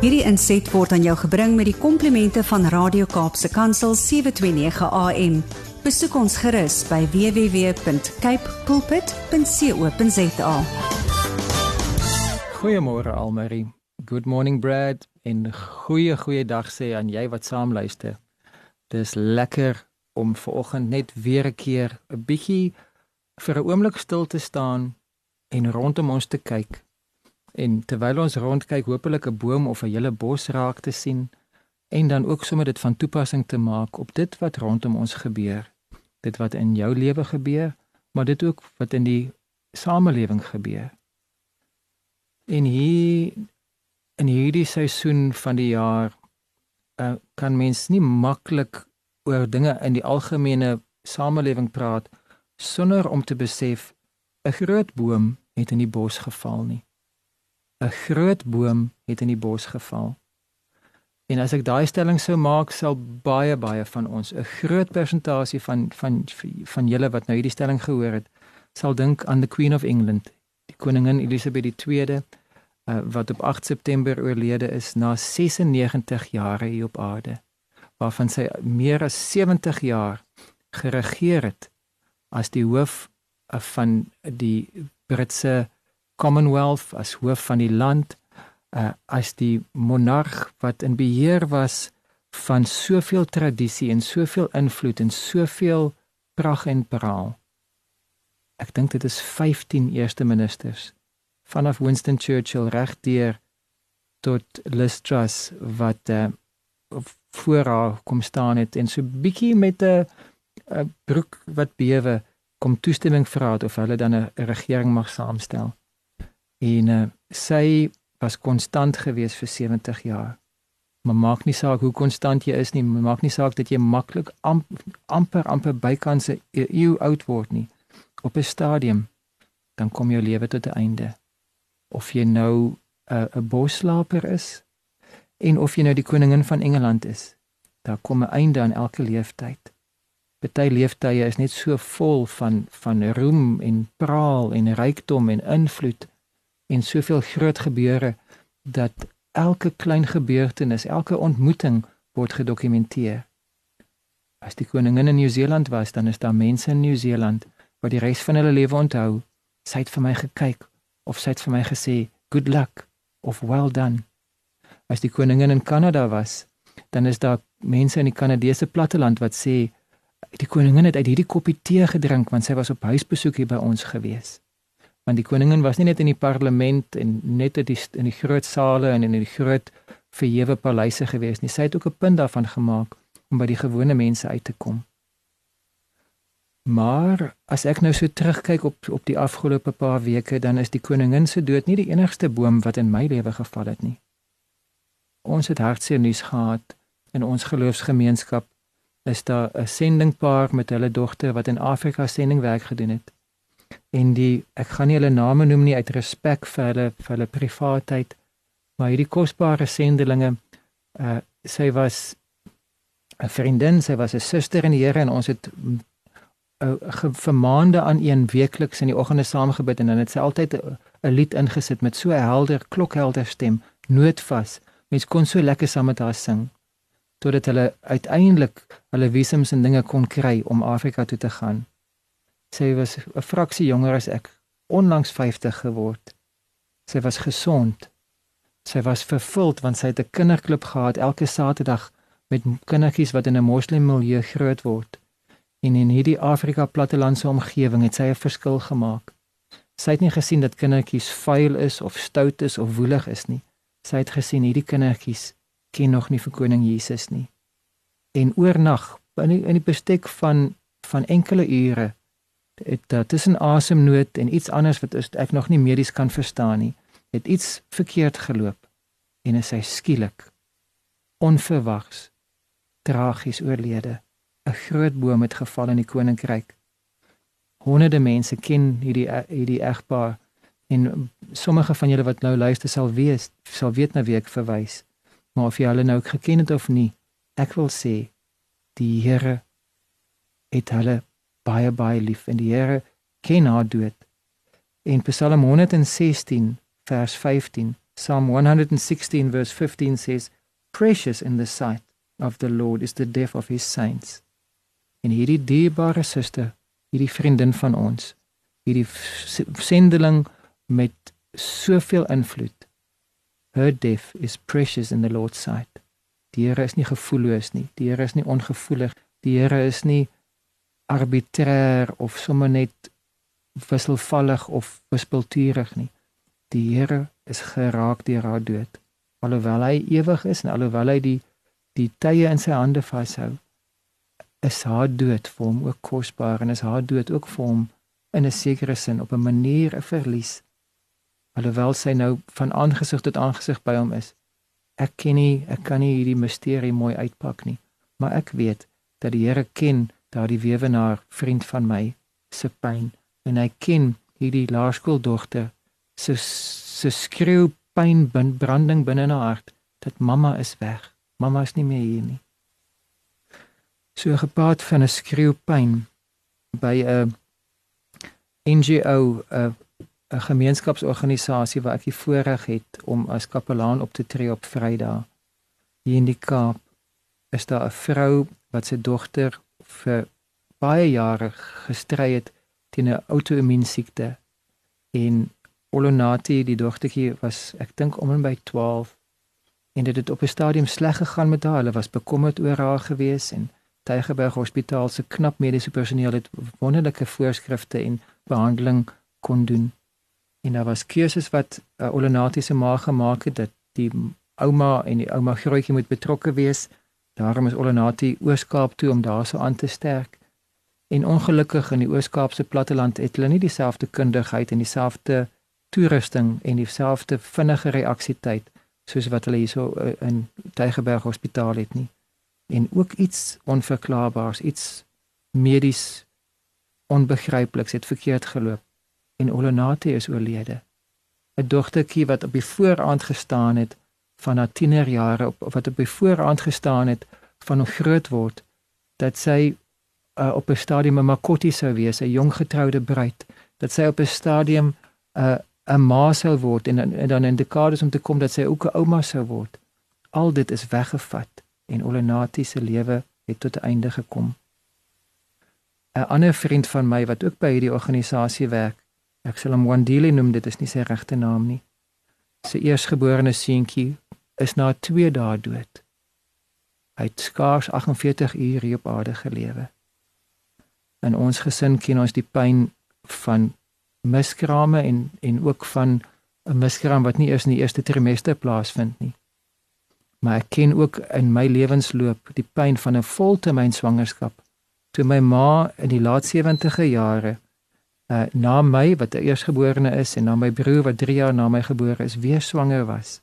Hierdie inset word aan jou gebring met die komplimente van Radio Kaapse Kansel 729 AM. Besoek ons gerus by www.cape pulpit.co.za. Goeiemôre Almarie. Good morning Brad en goeie goeie dag sê aan jy wat saam luister. Dis lekker om vanoggend net weer 'n keer 'n bietjie vir 'n oomblik stil te staan en rondom ons te kyk. En terwyl ons rondkyk, hopelik 'n boom of 'n hele bos raak te sien en dan ook sommer dit van toepassing te maak op dit wat rondom ons gebeur. Dit wat in jou lewe gebeur, maar dit ook wat in die samelewing gebeur. En hier in hierdie seisoen van die jaar uh, kan mens nie maklik oor dinge in die algemene samelewing praat sonder om te besef 'n groot boom het in die bos geval nie. 'n Groot boom het in die bos geval. En as ek daai stelling sou maak, sal baie baie van ons, 'n groot persentasie van van van julle wat nou hierdie stelling gehoor het, sal dink aan the Queen of England, die koningin Elisabeth II, uh, wat op 8 September oorlede is na 96 jare hier op aarde, waarvan sy meer as 70 jaar geregeer het as die hoof uh, van die Britse Commonwealth as hoof van die land uh, as die monarg wat in beheer was van soveel tradisie en soveel invloed en soveel pragt en praal. Ek dink dit is 15 eerste ministers vanaf Winston Churchill regdeur tot Liz Truss wat uh, voor haar kom staan het en so bietjie met 'n 'n broek wat bewe kom toestemming vra of hulle dan 'n regering mag saamstel. En uh, sy was konstant gewees vir 70 jaar. Maar maak nie saak hoe konstant jy is nie, maak nie saak dat jy maklik amp, amper amper bykans 'n eeu oud word nie. Op 'n stadium dan kom jou lewe tot 'n einde. Of jy nou 'n uh, 'n boslaper is en of jy nou die koningin van Engeland is, daar kom 'n einde aan elke leeftyd. Party leeftye is net so vol van van roem en praal en rykdom en invloed en soveel groot gebeure dat elke klein gebeurtenis, elke ontmoeting word gedokumenteer. As die koningin in Nieu-Seeland was, dan is daar mense in Nieu-Seeland wat die res van hulle lewe onthou. Sy het vir my gekyk of sy het vir my gesê good luck of well done. As die koningin in Kanada was, dan is daar mense in die Kanadese platteland wat sê die koningin het uit hierdie koppie tee gedrink want sy was op huisbesoek hier by ons gewees want die koningin was nie net in die parlement en net in die in die groot sale en in die groot verhewe paleise gewees nie. Sy het ook 'n punt daarvan gemaak om by die gewone mense uit te kom. Maar as ek nou so terugkyk op op die afgelope paar weke, dan is die koningin se dood nie die enigste boom wat in my lewe geval het nie. Ons het hartseer nuus gehad in ons geloofsgemeenskap. Is daar 'n sendingpaar met hulle dogter wat in Afrika sendingwerk gedoen het? En die ek gaan nie hulle name noem nie uit respek vir hulle vir hulle privaatheid maar hierdie kosbare sendelinge uh sy was 'n vriendin sy was 'n suster in die Here en ons het uh, vir maande aan een weekliks in die oggende saamgebid en dan het sy altyd 'n lied ingesit met so 'n helder klokhelder stem noodvas. Mens kon so lekker saam met haar sing totdat hulle uiteindelik hulle visums en dinge kon kry om Afrika toe te gaan Sy was 'n fraksie jonger as ek, onlangs 50 geword. Sy was gesond. Sy was vervuld want sy het 'n kinderklub gehad elke Saterdag met kindertjies wat in 'n moslim milieu groot word. En in hierdie Afrika plattelandse omgewing het sy 'n verskil gemaak. Sy het nie gesien dat kindertjies vuil is of stout is of woelig is nie. Sy het gesien hierdie kindertjies ken nog nie vir koning Jesus nie. En oornag in die, in die bestek van van enkele ure het uh, tussen asemnood en iets anders wat ek nog nie medies kan verstaan nie, het iets verkeerd geloop en is hy skielik onverwags tragies oorlede. 'n Groot boom het geval in die koninkryk. Honderde mense ken hierdie hierdie egpaar en sommige van julle wat nou luister sal weet sal weet na wie ek verwys. Maar of jy hulle nou geken het of nie, ek wil sê die Here het hulle baie baie lief en die Here ken haar dood. En Psalm 116 vers 15 Psalm 116 verse 15 says, "Precious in the sight of the Lord is the death of his saints." En hierdie dierbare suster, hierdie vriendin van ons, hierdie sendeling met soveel invloed. Her death is precious in the Lord's sight. Die Here is nie gevoelloos nie. Die Here is nie ongevoelig. Die Here is nie arbitrêr of sommer net wisselvallig of wispelturig nie. Die Here is geraak deur haar dood. Alhoewel hy ewig is en alhoewel hy die die tye in sy hande vashou, is haar dood vir hom ook kosbaar en is haar dood ook vir hom in 'n sekere sin op 'n manier 'n verlies. Alhoewel sy nou van aangesig tot aangesig by hom is. Ek ken nie, ek kan nie hierdie misterie mooi uitpak nie, maar ek weet dat die Here ken daardie wewenaar vriend van my se pyn en hy ken hierdie laerskooldogter se se skreeu pyn branding binne in haar hart dat mamma is weg. Mamma is nie meer hier nie. So gepaard van 'n skreeu pyn by 'n NGO 'n 'n gemeenskapsorganisasie waar ek die voorreg het om as kapelaan op te tree op Vrydag hier in die Kaap is daar 'n vrou wat sy dogter vir baie jare gestry het teen 'n outoimmuun siekte. En Olonati die dogtertjie was ek dink om en by 12 en dit het op 'n stadium sleg gegaan met haar. Hulle was bekommerd oor haar gewees en Tygerberg Hospitaal se knap mediese personeel het wonderlike voorskrifte en behandeling kon doen. En daar was keuses wat uh, Olonati se ma gemaak het dat die ouma en die ouma grootjie moet betrokke wees Daarom is Olenati Ooskaap toe om daarso aan te sterk. En ongelukkig in die Ooskaapse platteland het hulle nie dieselfde kundigheid en dieselfde toerusting en dieselfde vinnige reaksietyd soos wat hulle hierso eh, in Tygerberg Hospitaal het nie. En ook iets onverklaarbaars, iets medies onbegrypliks het verkeerd geloop en Olenati is oorlede. 'n Dogtertjie wat op die vooraand gestaan het van haar tienerjare op wat op die voorhand gestaan het van 'n groot word dat sy uh, op 'n stadium 'n makotti sou wees, 'n jong getroude bruid, dat sy op 'n stadium 'n uh, 'n ma sou word en, en dan in dekades om te kom dat sy ook 'n ouma sou word. Al dit is weggevat en Olenati se lewe het tot 'n einde gekom. 'n Ander vriend van my wat ook by hierdie organisasie werk, ek sal hom Wandile noem, dit is nie sy regte naam nie. Sy eersgeborene seentjie is na 2 dae dood. Hy het skaars 48 uur hier op aarde gelewe. In ons gesin ken ons die pyn van miskrame en en ook van 'n miskraam wat nie eers in die eerste trimester plaasvind nie. Maar ek ken ook in my lewensloop die pyn van 'n voltermyn swangerskap. Toe my ma in die laat 70e jare uh, na my wat 'n eersgeborene is en na my broer wat 3 jaar na my gebore is, weer swanger was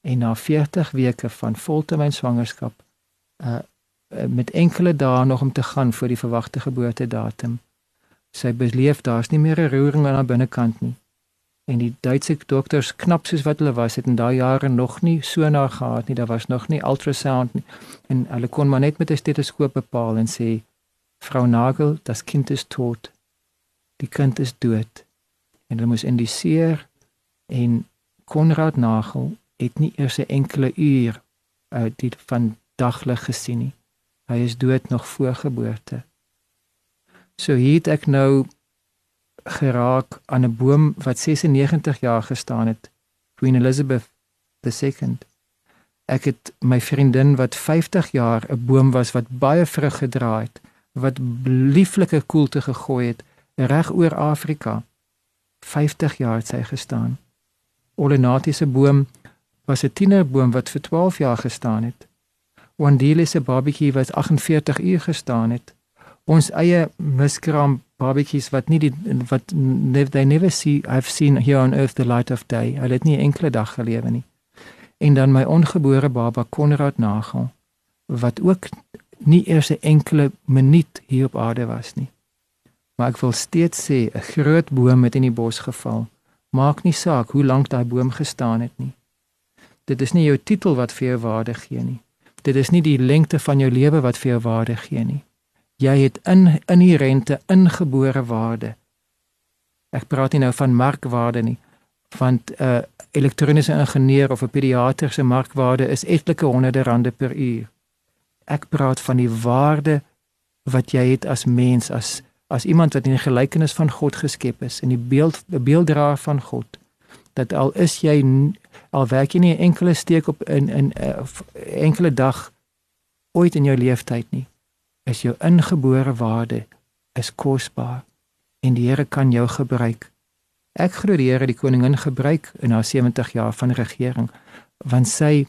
en na 40 weke van voltermyn swangerskap uh met enkele dae nog om te gaan voor die verwagte geboortedatum. Sy beleef daar's nie meer 'n roering aan haar binnekant nie. En die Duitse dokters knap soos wat hulle was, het in daai jare nog nie so na gehad nie. Daar was nog nie ultrasound nie. En hulle kon maar net met 'n stetoskoop bepaal en sê Frau Nagel, das Kind ist tot. Die kind is dood. En hulle moes indiseer en Konrad Nagel het nie eers 'n enkele uur uit die van daglig gesien nie. Hy is dood nog voor geboorte. So hier het ek nou geraak aan 'n boom wat 96 jaar gestaan het, Queen Elizabeth II. Ek het my vriendin wat 50 jaar 'n boom was wat baie vrug gedra het, wat lieflike koelte gegooi het reg oor Afrika. 50 jaar het sy gestaan. Olenatiese boom was 'n tienerboom wat vir 12 jaar gestaan het. Wandile se babatjie wat 48 uur gestaan het. Ons eie miskraam babatjies wat nie die wat they never see I've seen here on earth the light of day. Hulle het nie enkele dag gelewe nie. En dan my ongebore baba Konrad Nagel wat ook nie eers 'n enkele minuut hier op aarde was nie. Maar ek wil steeds sê 'n groot boom het in die bos geval. Maak nie saak hoe lank daai boom gestaan het nie. Dit is nie jou titel wat vir jou waarde gee nie. Dit is nie die lengte van jou lewe wat vir jou waarde gee nie. Jy het in inherente ingebore waarde. Ek praat nie nou van markwaarde nie. Want 'n uh, elektroniese ingenieur of 'n pediater se markwaarde is etlike honderde rande per uur. Ek praat van die waarde wat jy het as mens as as iemand wat in die gelykenis van God geskep is in die beeld beelddraer van God dat al is jy al werk jy nie 'n enkele steek op in in 'n uh, enkele dag ooit in jou lewenstyd nie is jou ingebore waarde is kosbaar en die Here kan jou gebruik. Ek glo die Here die koningin gebruik in haar 70 jaar van regering want sy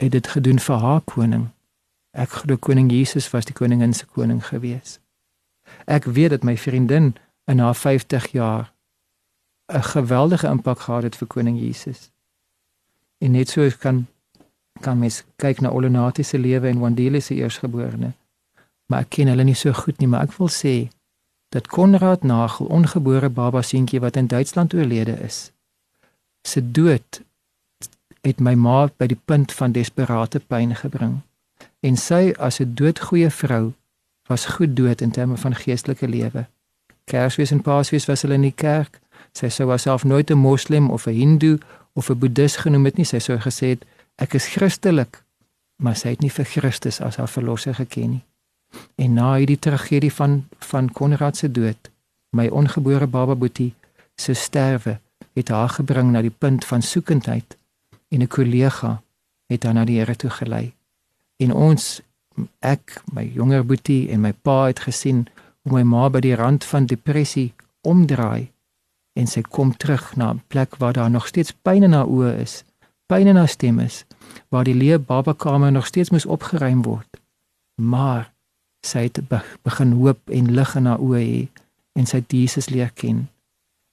het dit gedoen vir haar koning. Ek glo koning Jesus was die koningin se koning gewees. Ek weet dat my vriendin in haar 50 jaar 'n geweldige impak gehad het vir koning Jesus. En net so kan kan mens kyk na Olonati se lewe en Wandile se eersgeborene. Maar ek ken hulle nie so goed nie, maar ek wil sê dat Konrad Nagel ongebore baba seentjie wat in Duitsland oorlede is. Se dood het my ma by die punt van desperate pyn gebring. En sy as 'n doodgoeie vrou was goed dood in terme van geestelike lewe. Kersfees en Paasfees was hulle in die kerk. Sy sou haarself nooit 'n moslim of 'n hindoe of 'n boeddhis genoem het nie. Sy sou gesê het ek is Christelik, maar sy het nie vir Christus as haar verlosser geken nie. En na hierdie tragedie van van Konrad se dood, my ongebore baba Boetie se sterwe, het haar gebring na die punt van soekendheid en 'n kollega het haar na die Here toe gelei. En ons ek, my jonger Boetie en my pa het gesien hoe my ma by die rand van depressie omdraai en sy kom terug na 'n plek waar daar nog steeds pyn in haar oë is, pyn in haar stem is, waar die leë babakamer nog steeds moet opgeruim word. Maar sy het begin hoop en lig in haar oë hê en sy het Jesus leer ken.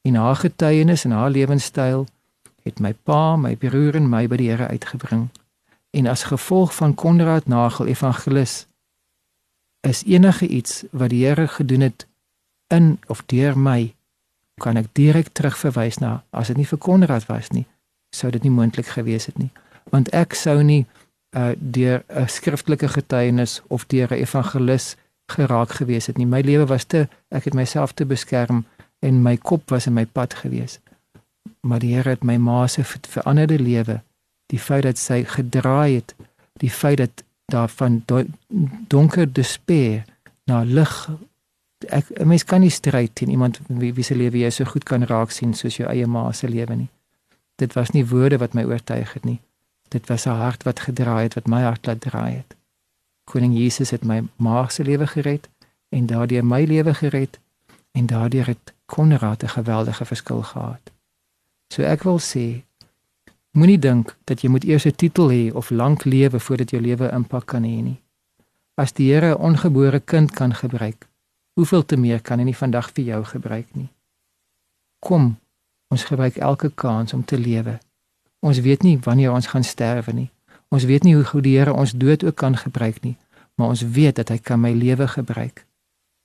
En haar getuienis en haar lewenstyl het my pa, my broer en my by die Here uitgebring. En as gevolg van Konrad Nagel evangelis is enige iets wat die Here gedoen het in of deur my kan ek direk terugverwys na as dit nie vir Konrad was nie, sou dit nie moontlik gewees het nie. Want ek sou nie uh deur 'n skriftelike getuienis of deur 'n evangelis geraak gewees het nie. My lewe was te ek het myself te beskerm en my kop was in my pad gewees. Maar die Here het my ma se veranderde lewe, die feit dat sy gedraai het, die feit dat daar van donker despair na lig ek 'n mens kan nie stryd teen iemand wie, wie se lewe jy so goed kan raak sien soos jou eie ma se lewe nie. Dit was nie woorde wat my oortuig het nie. Dit was 'n hart wat gedraai het, wat my hart laat draai het. Koning Jesus het my ma se lewe gered en daardeur my lewe gered en daardeur het Konrad 'n geweldige verskil gehad. So ek wil sê moenie dink dat jy moet eers 'n titel hê of lank lewe voordat jou lewe impak kan hê nie. As die Here 'n ongebore kind kan gebruik, hoeveel te meer kan hy nie vandag vir jou gebruik nie. Kom, ons gebruik elke kans om te lewe Ons weet nie wanneer ons gaan sterwe nie. Ons weet nie hoe goed die Here ons dood ook kan gebruik nie, maar ons weet dat hy kan my lewe gebruik.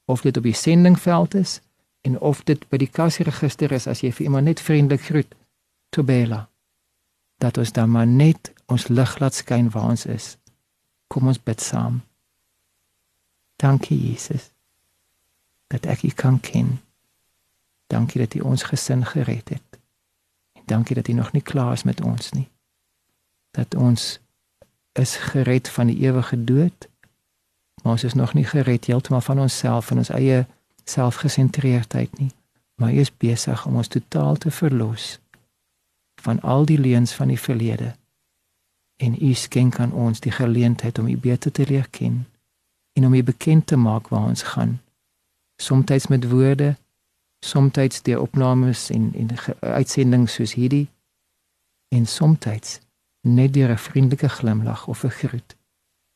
Of dit op die sendingveld is en of dit by die kasregister is as jy vir iemand net vriendelik groet, Tobela. Dat ons dan maar net ons lig laat skyn waar ons is. Kom ons bid saam. Dankie Jesus dat ek U kan ken. Dankie dat U ons gesin gered het. Dankie dat U nog nie klaar is met ons nie. Dat ons is gered van die ewige dood. Maar ons is nog nie gered heeltemal van onsself en ons eie selfgesentreerdheid nie. Maar U is besig om ons totaal te verlos van al die leuns van die verlede. En U skenk aan ons die geleentheid om U beter te leer ken en om U bekend te maak waar ons gaan. Somstyds met woorde, soms deur opnames en en uitsendings soos hierdie en soms net deur 'n vriendelike glimlag of 'n groet.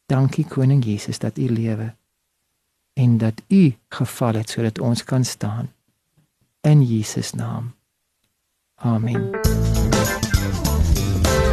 Dankie koning Jesus dat u lewe en dat u geval het sodat ons kan staan in Jesus naam. Amen.